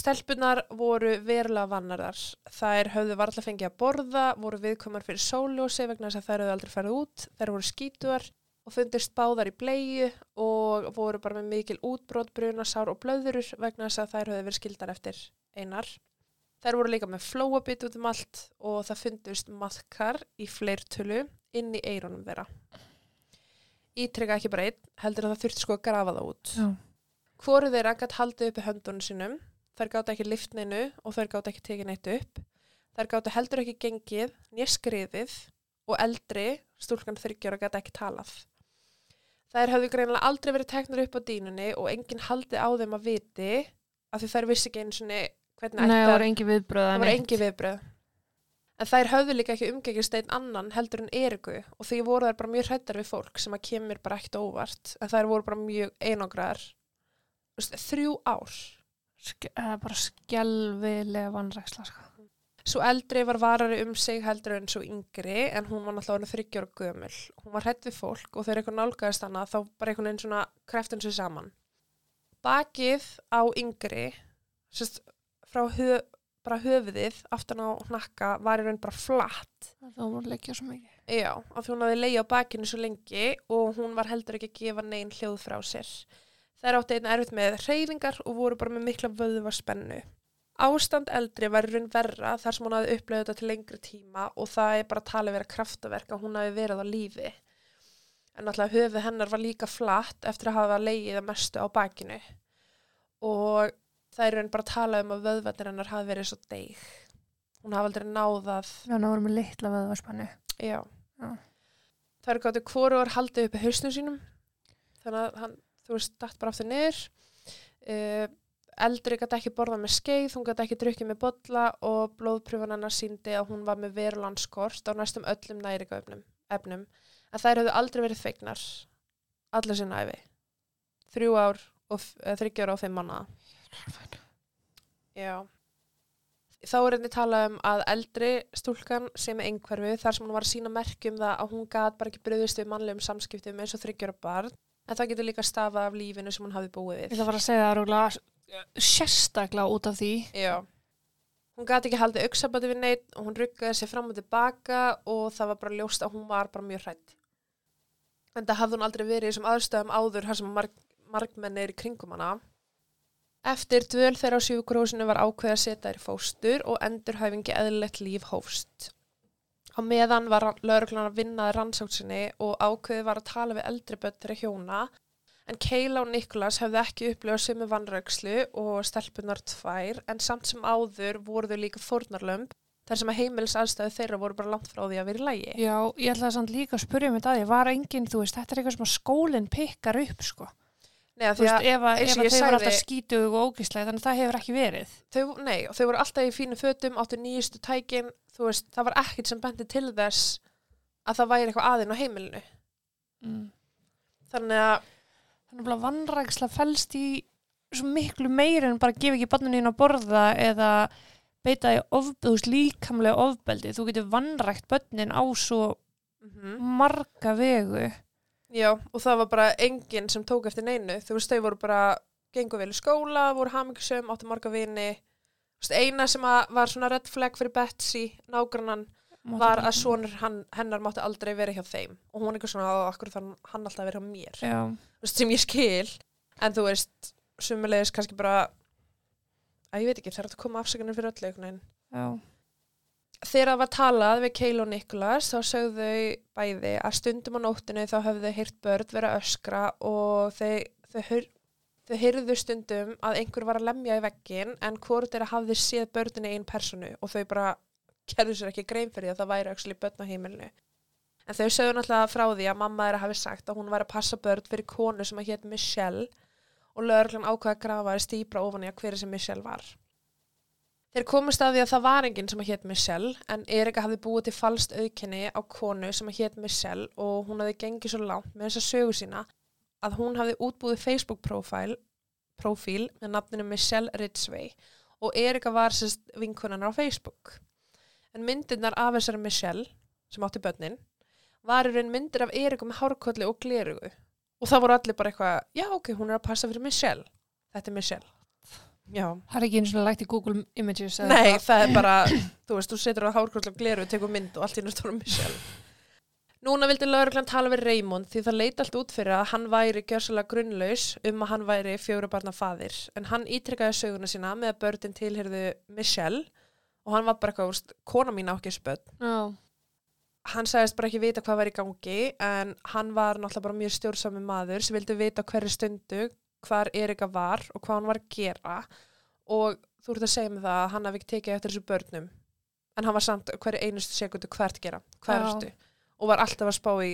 stelpunar voru verulega vannarðar. Þær höfðu varla fengið að borða voru viðkomar fyrir sóljósi vegna þess að þær höfðu aldrei farið út. Þær voru skítuar og fundist báðar í bleiu og voru bara með mikil útbrot, brunasár og blöðurur vegna þess að þær höfðu verið skildar eftir einar. Þær voru líka með flóabit út um allt og það fundust maðkar í fleirtölu inn í eirunum þeirra. Ítrykka ekki bara einn heldur að það þurfti sko að grafa það út. Hvoru þeirra gætt haldið uppi höndunum sínum, þær gátt ekki liftninu og þær gátt ekki tekið neitt upp. Þær gátt heldur ekki gengið, nýja skriðið og eldri, stúlkan þryggjára, gætt ekki talað. Þær höfðu greinilega aldrei verið teknar upp á dínunni og enginn haldið á þeim að viti af því þær vissi ekki einu svona hvernig Nei, það var engi viðbröð. En þær höfðu líka ekki umgengist einn annan heldur en Eriku og því voru þær bara mjög hrættar við fólk sem að kemur bara ekkert óvart en þær voru bara mjög einangraðar þrjú ár. Það bara skjálfilega vannræksla, sko. Svo eldri var varari um sig heldur en svo yngri en hún var náttúrulega þryggjóra gömul. Hún var hrætt við fólk og þegar eitthvað nálgæðist hana þá bara einhvern veginn svona kreftun sér saman. Bakið á yngri, sérst, frá höf, bara höfuðið aftan á hnakka var í raun bara flatt. Það voru að leggja svo mikið. Já, af því hún hafði leið á bakinu svo lengi og hún var heldur ekki að gefa neinn hljóð frá sér. Þær átti einn erfitt með reyfingar og voru bara með mikla vöðva spennu. Ástand eldri var raun verra þar sem hún hafði upplegað þetta til lengri tíma og það er bara talið vera kraftaverk að hún hafi verið á lífi. En náttúrulega höfuð hennar var líka flatt eftir að hafa leigið að mestu á bakinu. Og það er raun bara talað um að vöðvarnir hennar hafi verið svo deig. Hún hafi aldrei náðað Já, það voru með litla vöðvarspannu. Já. Já. Það eru gáttu hvoru var haldið upp í hausnum sínum. Þannig að hann, þú veist, dætt bara aftur niður. Uh, eldri gæti ekki borðað með skeið, hún gæti ekki drukkið með bolla og blóðpröfun hennar síndi að hún var með verulandskort á næstum öllum næringaöfnum. Efnum. En þær hefðu aldrei verið feignar. Allir sinna æfi. Þrjú ár og uh, þryggjar og fimm manna. Já. Þá er einnig talað um að eldri stúlkan sem er einhverfu þar sem hún var að sína merkjum það að hún gat bara ekki bröðust við mannlegum samskiptum eins og þryggjara barn en það getur líka stafað af lífinu sem hún hafi búið Ég við. ætla bara að segja það rúglega sérstaklega út af því. Já. Hún gat ekki haldið auksabati við neitt og hún ruggaði sér fram og tilbaka og það var bara ljóst að hún var bara mjög hrætt. En það hafði hún aldrei verið þessum aðstöðum áður þar sem marg, margmenni er í kringum hana. Eftir dvöl þeirra á sjúkurhúsinu var ákveð að setja þær fóstur og endurhæfingi eðlilegt líf hófst. Á meðan var lauruglan að vinnaði rannsóksinni og ákveði var að tala við eldri þeirra hjóna en Keila og Nikolas hefðu ekki upplifað sem með vannraugslu og stelpunar tvær en samt sem áður voru þau líka fórnarlömb þar sem að heimils aðstæðu þeirra voru bara langt frá því að vera í lægi. Já, ég ætla samt líka að spyrja mig það, ég var enginn, þú veist, þetta er eitthvað sem að skólinn pikkar upp, sko. Nei, Þú veist, ef, að- þau voru alltaf skítug og ógíslega, þannig að það hefur ekki verið. þau, nei, og þau voru alltaf í fínu fötum, áttu nýjustu tækin, þú veist, það var ekkert sem bendi til þess að það væri eitthvað aðinn á heimilinu. Mm. Þannig að, Þannig að vannræksla fælst í svo miklu meir en bara gefa ekki barninu inn að borða eða beita í ofbeðust líkamlega ofbeldi. Þú getur vannrækt börnin á svo mm marga vegu. Já, og það var bara enginn sem tók eftir neinu. Þú veist, þau voru bara, gengu vel í skóla, voru hamingisum, áttu marga vini. Þú veist, eina sem var svona red flag fyrir Betsy, nágrannan, var að sonur hann, hennar mátti aldrei vera hjá þeim. Og hún er eitthvað svona, akkur þannig hann alltaf vera hjá mér. Já, Þú veist, sem ég skil. En þú veist, sumulegis kannski bara, að ég veit ekki, það er að koma afsökunum fyrir öllu einhvern veginn. já, Þegar það var talað við Keil og Nikolas þá sögðu þau bæði að stundum á nóttinu þá höfðu heyrt börn vera að öskra og þau, þau, þau, þau heyrðu stundum að einhver var að lemja í veggin en hvort er að hafði séð börninu einn personu og þau bara gerðu sér ekki grein fyrir því að það væri actually börn á heimilinu. En þau sögðu náttúrulega frá því að mamma þeirra hafi sagt að hún væri að passa börn fyrir konu sem að hétt Michelle og lögreglan ákvaða að grafa í stýpra ofan í að hverju sem Michelle var. Þeir komast að því að það var enginn sem að hétt Michelle en Erika hafði búið til falskt auðkenni á konu sem að hétt Michelle og hún hafði gengið svo langt með þessa sögu sína að hún hafði útbúið Facebook-profíl profíl með nafninu Michelle Ridgway og Erika var sérst vinkunanar á Facebook. En myndirnar af þessari Michelle sem átti börnin var í raun myndir af Erika með hárkolli og glerugu og það voru allir bara eitthvað, já ok, hún er að passa fyrir Michelle. Þetta er Michelle. Já. það er ekki eins og lagt í Google Images Nei, það er bara, þú veist, þú setur á hárkvöld og gleru og tekur mynd og allt í náttúrulega Michelle. Núna vildi lauruglan tala við Raymond því það leita allt út fyrir að hann væri gjörsalega grunnlaus um að hann væri fjóru barna faðir. En hann ítrykkaði söguna sína með að börnin tilherðu Michelle og hann var bara eitthvað, kona mín á ekki spöld. Já, Hann sagðist bara ekki vita hvað var í gangi en hann var náttúrulega bara mjög stjórnsami maður sem vildi vita hverju stundu hvar Erika var og hvað hann var að gera. Og þú ert að segja mig það að hann hafi ekki tekið eftir þessu börnum. En hann var samt hverju einustu sekundu hvert gera, hvað Já. ertu? Og var alltaf að spá í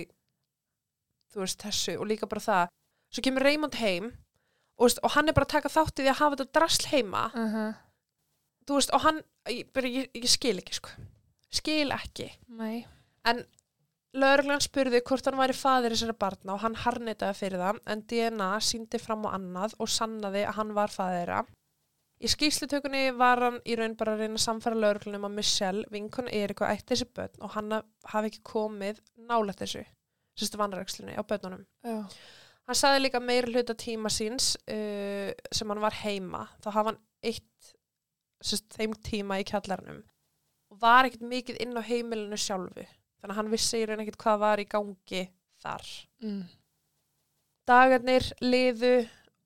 þú veist þessu og líka bara það. Svo kemur Raymond heim og, veist, og hann er bara að taka þátt í því að hafa þetta drasl heima. Uh þú veist og hann, ég, ég, ég skil ekki sko. Skil ekki. Nei. En lögreglan spurði hvort hann væri faðir þessara barna og hann harnitaði fyrir það en DNA síndi fram á annað og sannaði að hann var faðir þeirra. Í skýrslutökunni var hann í raun bara að reyna að samfæra lögreglunum að Michelle, vinkon Erik og ætti þessi börn og hann hafi ekki komið nálægt þessu, sérstu vanrækslunni á börnunum. Já, Hann saði líka meira hluta tíma síns uh, sem hann var heima. Þá hafa hann eitt sérst, þeim tíma í kjallarnum og var ekkert mikið inn á heimilinu sjálfu. Þannig að hann vissi í raun ekkert hvað var í gangi þar. mm. Dagarnir liðu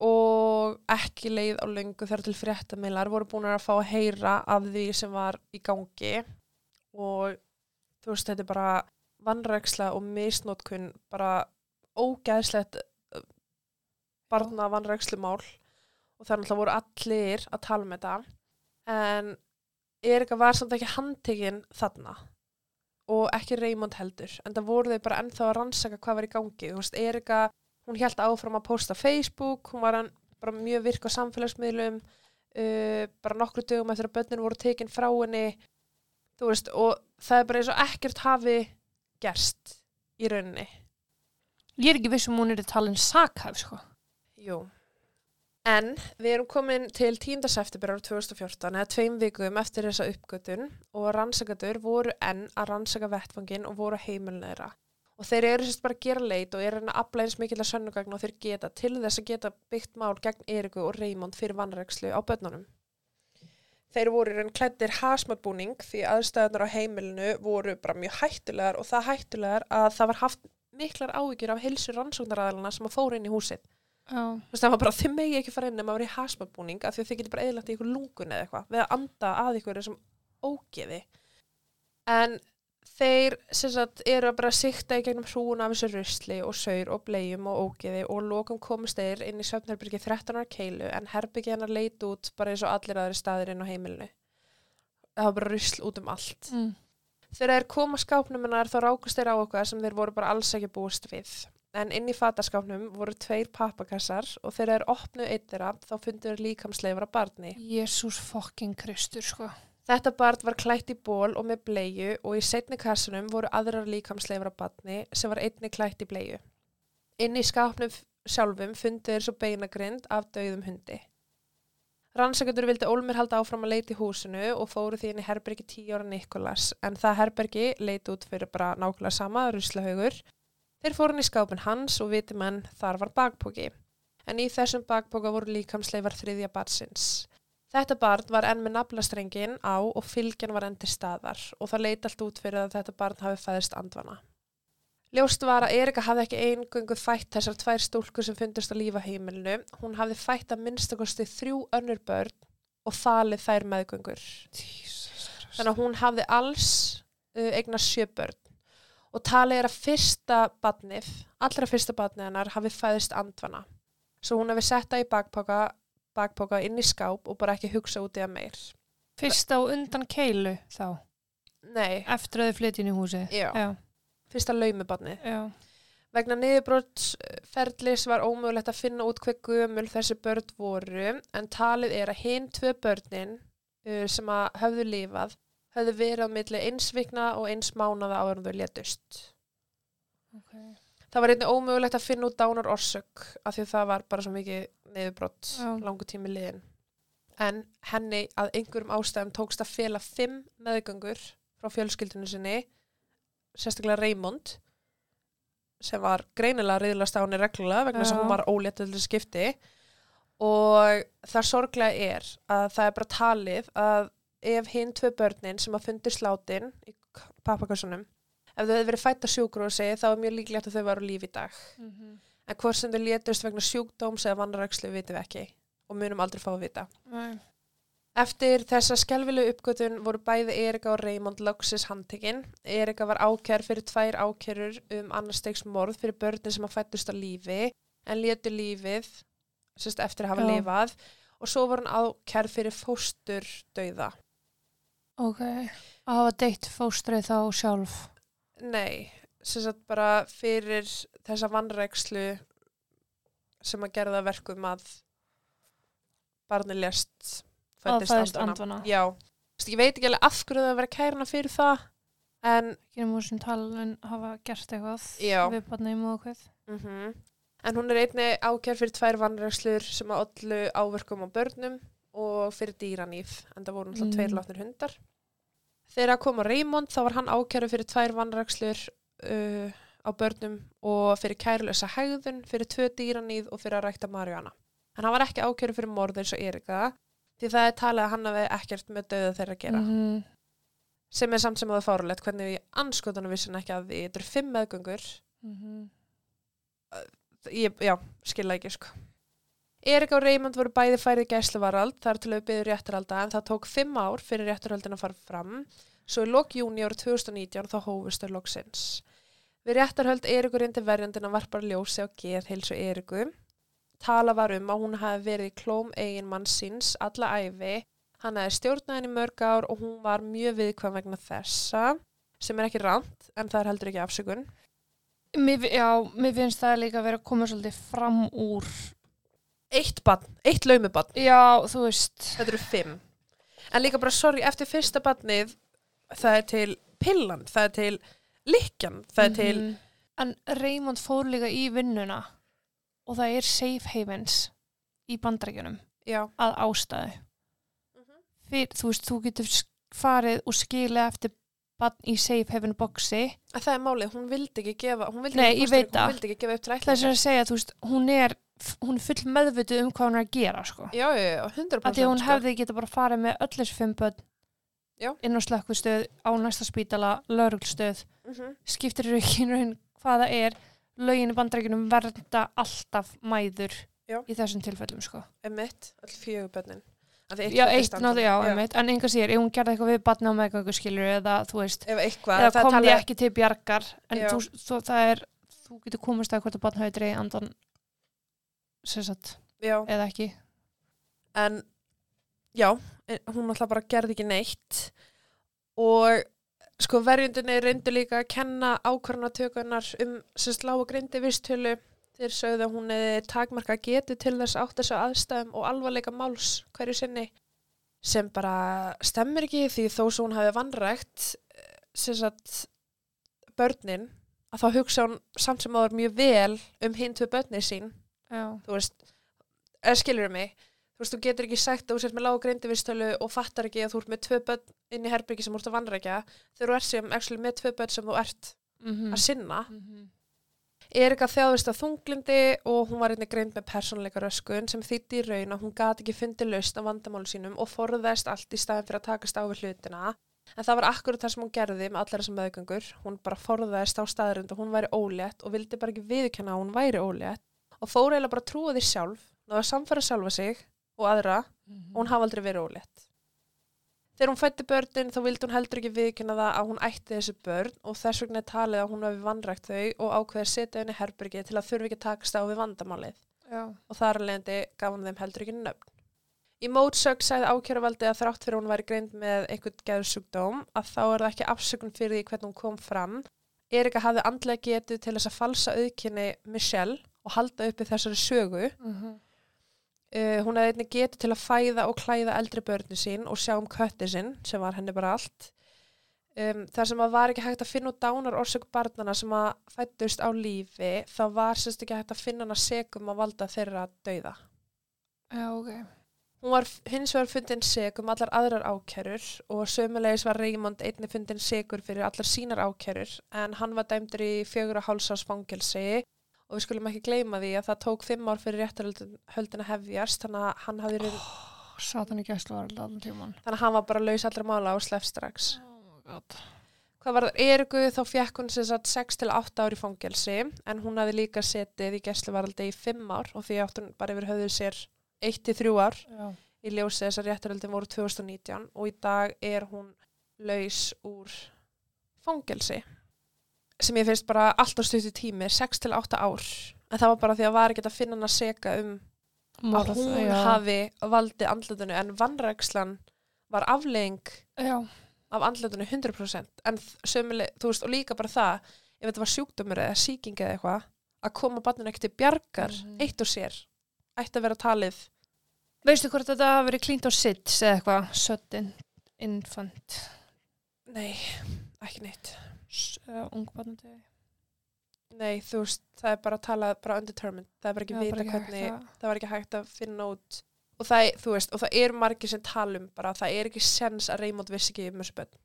og ekki leið á löngu þar til fréttameilar voru búin að fá að heyra af því sem var í gangi og þú veist þetta er bara vannræksla og misnótkun bara ógæðslegt uh, barna vannrækslumál og það náttúrulega voru allir að tala um þetta en Erika var samt ekki handtekinn þarna og ekki Raymond heldur en það voru þau bara ennþá að rannsaka hvað var í gangi þú veist Erika hún held áfram að posta Facebook, hún var bara mjög virk á samfélagsmiðlum, uh, bara nokkru dögum eftir að börnin voru tekin frá henni, þú veist, og það er bara eins og ekkert hafi gerst í rauninni. Ég er ekki viss um hún er talin sakhæf sko. Jú. En við erum komin til 10. september ára 2014 eða tveim vikum eftir þessa uppgötun og rannsakadur voru enn að rannsaka vettfangin og voru heimilin þeirra. Og þeir eru sérst bara að gera leit og eru að afla eins mikilvæg sönnugagn og þeir geta til þess að geta byggt mál gegn Eriku og Raymond fyrir vannrækslu á börnunum. Þeir voru raun klættir hasmatbúning því aðstæðunar á heimilinu voru bara mjög hættulegar og það hættulegar að það var haft miklar áhyggjur af heilsu rannsóknaræðalina sem að fóru inn í húsið. Þú veist, það var bara, þið megi ekki fara inn ef maður er í hasmatbúning af því að þið getur bara eðlagt í ykkur lungun eða eitthvað við að anda að ykkur þessum ógeði. En þeir sem sagt eru að bara sikta í gegnum hrúun af þessu rusli og saur og blegjum og ógeði og lokum komist þeir inn í svefnherbyrgi 13. keilu en herbyrgi hennar leit út bara eins og allir aðri staðir inn á heimilinu. Það var bara rusl út um allt. mm. Þegar þeir koma skápnum hennar þá rákust þeir á okkar sem þeir voru bara alls ekki búist við. En inn í fataskápnum voru tveir pappakassar og þegar þeir opnu eittira þá fundur þeir líkamsleifar af barni. Jésús fokking Kristur sko. Þetta barn var klætt í ból og með bleiu og í setni kassunum voru aðrar líkamsleifar af barni sem var einni klætt í bleiu. Inn í skápnum sjálfum fundu þeir svo beinagrind af dauðum hundi. Rannsakendur vildi Olmir halda áfram að leita í húsinu og fóru því inn í herbergi 10 ára Nikolas en það herbergi leiti út fyrir bara nákvæmlega sama, ruslahaugur Þeir fóru hann í skápin hans og viti menn þar var bakpóki. En í þessum bakpóka voru líkamsleifar þriðja barsins. Þetta barn var enn með naflastrengin á og fylgjan var enn til staðar og það leiti allt út fyrir að þetta barn hafi fæðist andvana. Ljóst var að Erika hafði ekki eingöngu fætt þessar tvær stúlkur sem fundist á lífa heimilinu. Hún hafði fætt að minnstakosti þrjú önnur börn og falið þær meðgöngur. Þannig að hún hafði alls uh, eignar sjö börn og talið er að fyrsta badnið, allra fyrsta badnið hennar hafi fæðist andvana. Svo hún hefði sett það í bakpoka, bakpoka inn í skáp og bara ekki hugsa út í að meir. Fyrst á undan keilu þá, Nei, eftir að þau flytja inn í húsi. Já. Já, fyrsta laumubadnið. já. Vegna niðurbrotsferðlis var ómögulegt að finna út hver gömul þessi börn voru en talið er að hinn tvö börnin uh, sem að höfðu lifað höfðu verið á milli eins vikna og eins mánaða áður en þau létust. Okay. Það var einnig ómögulegt að finna út dánar orsök af því að það var bara svo mikið niðurbrott Já. langu tími liðin. En henni að einhverjum ástæðum tókst að fela fimm meðgöngur frá fjölskyldinu sinni, sérstaklega Raymond, sem var greinilega riðlast á henni reglulega vegna þess að Já. hún var ólétt til skipti og það sorglega er að það er bara talið að ef hinn tvö börnin sem að fundi slátin í pappakassunum ef þau hefði verið fætt á sjúkrúsi þá er mjög líklegt að þau varu líf í dag Mm en hvort sem þau létust vegna sjúkdóms eða vannrækslu vitum við ekki og munum aldrei fá að vita Nei. Eftir þessa skelvilegu uppgötun voru bæði Erika og Raymond Loxis handtekinn. Erika var ákjær fyrir tvær ákjærur um annarstegs morð fyrir börnin sem að fættust á lífi en létu lífið sérst, eftir að hafa Já. lifað og svo var hann ákjær fyrir fóstur dauða. Ok. Að hafa deitt fóstrið þá sjálf. Nei, sérst bara fyrir þessa vannrækslu sem að að verkum að barni lest fættist andvana. Já, ég veit ekki alveg af hverju það verið kærna fyrir það en Ekki nefnum sem talin hafa gert eitthvað Já. við barnið og hvað. mm En hún er einni ákjær fyrir tvær vannrækslur sem að ollu áverkum á börnum og fyrir dýranýð, en það voru náttúrulega Mm. tveir látnir hundar. Þegar að koma Raymond þá var hann ákjæru fyrir tvær vannrækslur uh, á börnum og fyrir kærulösa hegðun, fyrir tvö dýranýð og fyrir að rækta Mariana. En hann var ekki ákjæru fyrir morð eins og Erika, því það er talið að hann hafi ekkert með döða þeirra að gera. Mhm. Sem er samt sem að það fárulegt, hvernig við anskotanum vissin ekki að því, þetta eru fimm meðgöngur Mhm. ég, já, skilja ekki sko. Erik og Raymond voru bæði færið gæsluvarald þar til þau byggðu réttaralda en það tók fimm ár fyrir réttaraldin að fara fram svo í lok júni árið 2019 þá hófust þau loksins. Við réttarhöld Erikur reyndi verjandin að varpa ljósi á geðheilsu Eriku. Tala var um að hún hafi verið í klóm eigin mann síns alla æfi. Hann hefði stjórnað henni mörg ár og hún var mjög viðkvæm vegna þessa sem er ekki rand en það er heldur ekki afsökun. Mér, já, mér finnst það líka að vera að koma svolítið fram úr. Eitt bann, eitt laumibann. Já, þú veist. Þetta eru fimm. En líka bara, sorry, eftir fyrsta barnið, það er til pillan, það er til likjan, það er til, Mhm. En Raymond fór líka í vinnuna og það er safe havens í bandrækjunum já, að ástæðu. Mhm. Fyr, þú veist, þú getur sk- farið og skilja eftir bann í safe haven boxi. að það er málið, hún vildi ekki gefa, hún vildi Nei, ekki, veit hún vildi ekki gefa upp til Það er sem ætlingar. að segja, þú veist, hún er, hún er full meðvituð um hvað hún er að gera, sko. Já, já, já, 100%. Að því að hún sko. hefði geta bara farið með öll þessu fimm börn Já. inn á slökkustöð, á næsta spítala, lauruglstöð, Mhm. skiptir eru ekki í raun hvað það er, lögin í bandrækjunum verða alltaf mæður í þessum tilfellum, sko. Einmitt, all fjögur bönnin. Því Já, eitt náttúrulega, já, einmitt, en enga sér, ef hún gerði eitthvað við barni á meðgöngu skilur eða, þú veist, eitthvað, eða kom talið- ekki til bjargar, en þú, þú, það er, þú getur komast að hvort að barn hafi dreigð andan, sem sagt, Já, eða ekki. en já, en hún náttúrulega bara gerði ekki neitt. Og sko verjundinni reyndu líka að kenna ákvarðanatökunar um sem slá og grindi vistölu þeir sögðu að hún hefði takmarka getu til þess átt þessu aðstæðum og alvarleika máls hverju sinni. Sem bara stemmir ekki því þó svo hún hefði vannrægt börnin að þá hugsa hún samt sem áður mjög vel um hinn tvö börnin sín. Já, þú veist, eða skilur mig þú veist, þú getur ekki sagt að þú sért með lág greindivistölu og fattar ekki að þú ert með tvö börn inn í herbyggi sem þú ert að vannrækja þegar þú ert sem actually með tvö börn sem þú ert mm að sinna. -hmm. Erika þjáðist af þunglindi og hún var einnig greint með persónleika röskun sem þýtti í raun að hún gati ekki fundið laust á vandamálu sínum og forðast allt í staðin fyrir að takast á við hlutina. En það var akkurat það sem hún gerði með allar þessum meðgöngur. Hún bara forðast á staðrund og hún væri ólétt og vildi bara ekki viðkenna að hún væri ólétt og fór eiginlega bara trúa því sjálf, náðu að samfæra sjálfa sig og aðra og hún hafa aldrei verið ólétt. Þegar hún fætti börnin þá vildi hún heldur ekki viðkynna það að hún ætti þessi börn og þess vegna er talið að hún hefði vannrækt þau og ákveði að setja henni herbergi til að þurfi ekki að takast á við vandamálið Já. og þar að leiðandi gaf hún þeim heldur ekki nöfn. Í mótsögn sagði ákjæravaldi að þrátt fyrir hún væri greind með einhvern geðsugdóm að þá er það ekki afsökun fyrir því hvernig hún kom fram. Erika hafði andlega getið til þess að falsa auðkynni Michelle og halda uppi þessari sögu. Mhm. Uh, hún hefði einnig getið til að fæða og klæða eldri börni sín og sjá um kötti sinn sem var henni bara allt. Um, þar sem að var ekki hægt að finna út dánar orsök barnana sem að fættust á lífi þá var sérst ekki hægt að finna hana segum að valda þeirra dauða. Já, ok. Hún var hins vegar fundin seg um allar aðrar ákærur og sömulegis var Reymond einnig fundin segur fyrir allar sínar ákærur en hann var dæmdur í fjögur og hálsás fangelsi og við skulum ekki gleyma því að það tók fimm ár fyrir réttarhöldin að hefjast þannig að hann hafði oh. Þannig að hann var bara laus allra mála og slepp strax. Oh. Hvað var það Eriku þá fekk hún sem sagt 6 til 8 ár í fangelsi en hún hafði líka setið í gæsluvaraldi í 5 ár og því átt hún bara yfir höfðu sér 1 til 3 ár Já. í ljósi þess að réttaröldin voru 2019 og í dag er hún laus úr fangelsi sem ég finnst bara alltaf stuttu tími 6 til 8 ár en það var bara því að var ekki að finna hann að seka um að hún hafi valdið andlutinu en vannrækslan var aflegging Já. af andlutinu 100% en sömuleg, þú veist og líka bara það ef þetta var sjúkdómur eða sýking eða eitthvað að koma barninu ekkert til bjargar Mhm. eitt og sér ætti að vera talið Veistu hvort þetta hafi verið klínt á SIDS eða eitthvað? Sudden infant. nei, ekki neitt Uh, Ungbarnandi. Nei, þú veist, það er bara að tala bara undetermined, það er bara ekki Já, vita bara ekki hægt hvernig, að- það var ekki hægt að finna út og það, er- þú veist, og það er margir sem tala um bara, það er ekki sens að Raymond vissi ekki um þessu bönn.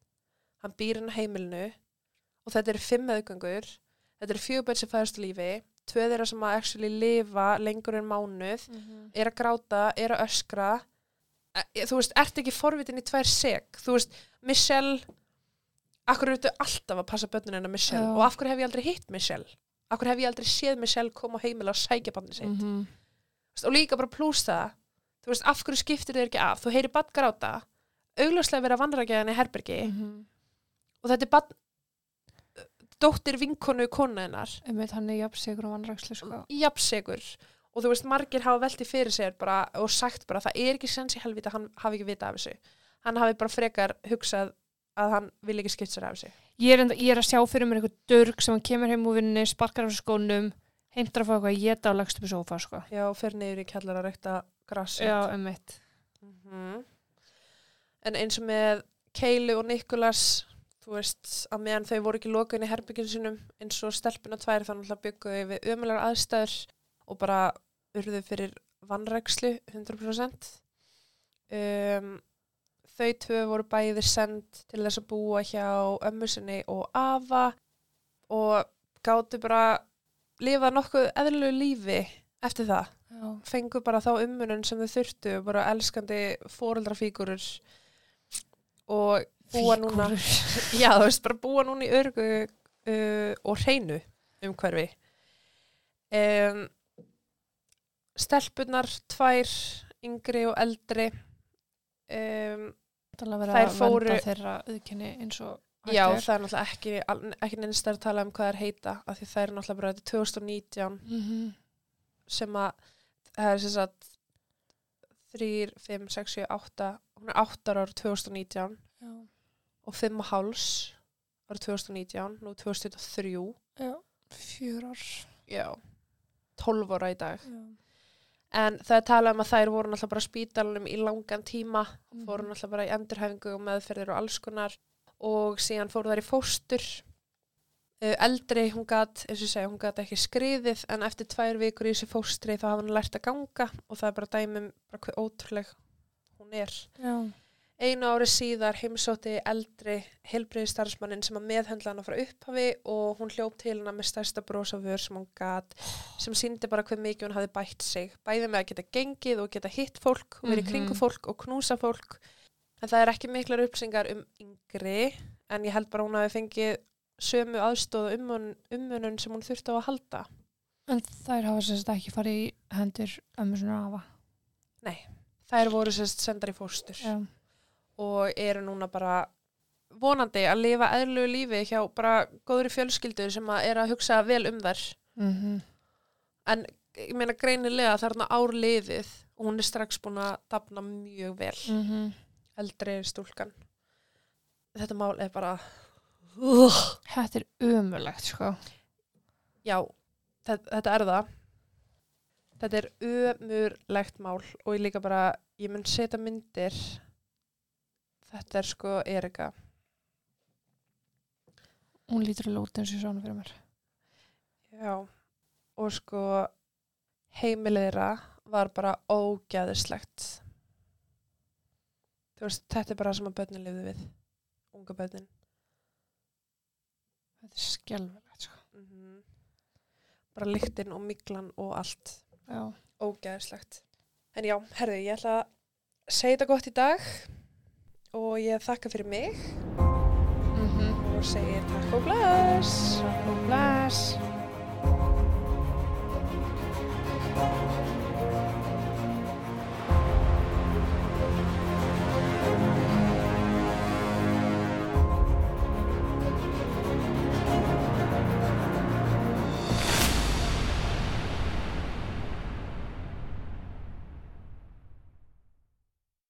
Hann býr hann á heimilinu og þetta eru fimm meðgöngur, þetta eru fjögur bönn sem fæðast á lífi, tvö þeirra sem að actually lifa lengur en mánuð, Mhm. er að gráta, er að öskra, e, þú veist, ert ekki forvitin í tvær seg, þú veist, Michelle, akkur eru þetta alltaf að passa bönnun hennar Michelle Já. og af hverju hef ég aldrei hitt Michelle? Akkur hef ég aldrei séð Michelle koma á heimil og sækja barnið sitt? Þú veist, og líka bara plús það, þú veist, af hverju skiptir þér ekki af? Þú heyri barn gráta, augljóslega vera vannrækja henni í herbergi Mhm. og þetta er barn, dóttir vinkonu konu hennar, Einmitt, hann er jafnsegur og vannrækslu sko. jafnsegur og þú veist, margir hafa veltið fyrir sér bara, og sagt bara, það er ekki sens í helvita hann hafi ekki vita af þessu. Hann hafi bara frekar hugsað að hann vil ekki skipt sér af þessu. Ég er, enda, ég er að sjá fyrir mér einhver dörg sem hann kemur heim úr vinninni, sparkar af skónum, heimtar að fá eitthvað að geta og lagst upp í sófa sko. Já, fyrir niður í kjallar að rekta grassi. Já, einmitt. Mhm. En eins og með Keilu og Nikolas, þú veist, að meðan þau voru ekki lokaðin í herbygginu sínum, eins og stelpuna tvær þannig að byggu við ömulegar aðstæður og bara urðu fyrir vannrækslu 100%. Um, þau tvö voru bæði send til þess að búa hjá ömmu sinni og afa og gáttu bara lifa nokkuð eðlulegu lífi eftir það. Já. fengu bara þá ummunum sem þau þurftu bara elskandi fóreldrafígurur og búa núna já þú veist bara búa núna í örgu uh, og hreinu umhverfi. Um, stelpunar tvær yngri og eldri um, Þær fóru- já það er náttúrulega ekki, ekki neinstar að tala um hvað það er heita af því það er náttúrulega bara þetta er 2019 Mhm. sem að það er sem sagt 3, 5, 6, 7, 8 hún er 8 ára árið 2019 Já. og 5 og háls árið 2019, nú 2023 Já. Fjör ár. já, 12 ára í dag Já. En það er talað um að þær voru náttúrulega bara spítalunum í langan tíma Mhm. fóru náttúrulega bara í endurhæfingu og meðferðir og alls konar og síðan fóru þær í fóstur uh, eldri, hún gat, eins og segja, hún gat ekki skriðið en eftir tvær vikur í þessu fóstri þá hafa hún lært að ganga og það er bara dæmum bara hvað ótrúleg hún er Já. Einu ári síðar heimsótti eldri heilbriði starfsmannin sem að meðhendla hana frá upphafi og hún hljóp til hana með stærsta brosa vör sem hún gat sem síndi bara hver mikið hún hafi bætt sig. Bæði með að geta gengið og geta hitt fólk og verið í kringu Mhm. fólk og knúsa fólk. En það er ekki miklar upplýsingar um yngri en ég held bara að hún hafi fengið sömu aðstóð og ummun, ummunun sem hún þurfti á að halda. En þær hafa sérst ekki farið í hendur ömmu svona afa. Þær voru sérst sendar í fóstur. Já. Og eru núna bara vonandi að lifa eðlulegu lífi hjá bara góðri fjölskyldu sem að er að hugsa vel um þær. Mm en ég meina greinilega þarna ár liðið og hún er strax búin að dafna mjög vel. Mhm. eldri stúlkan. Þetta mál er bara uh, Þetta er umulegt, sko. já, þetta, þetta er það. Þetta er ömurlegt mál og ég líka bara ég mun setja myndir þetta er sko Erika Hún lítur alveg út eins og svona fyrir mér. Já, og sko heimileira var bara ógæðislegt. Þú veist, þetta er bara það sem að börnin lifði við, unga börnin. Þetta er skjálfilegt, sko. Bara lyktin og miklan og allt Já. ógæðislegt. En já, herðu, ég ætla að segja þetta gott í dag og ég þakka fyrir mig Mm -hmm. og segi takk og bless. Og bless.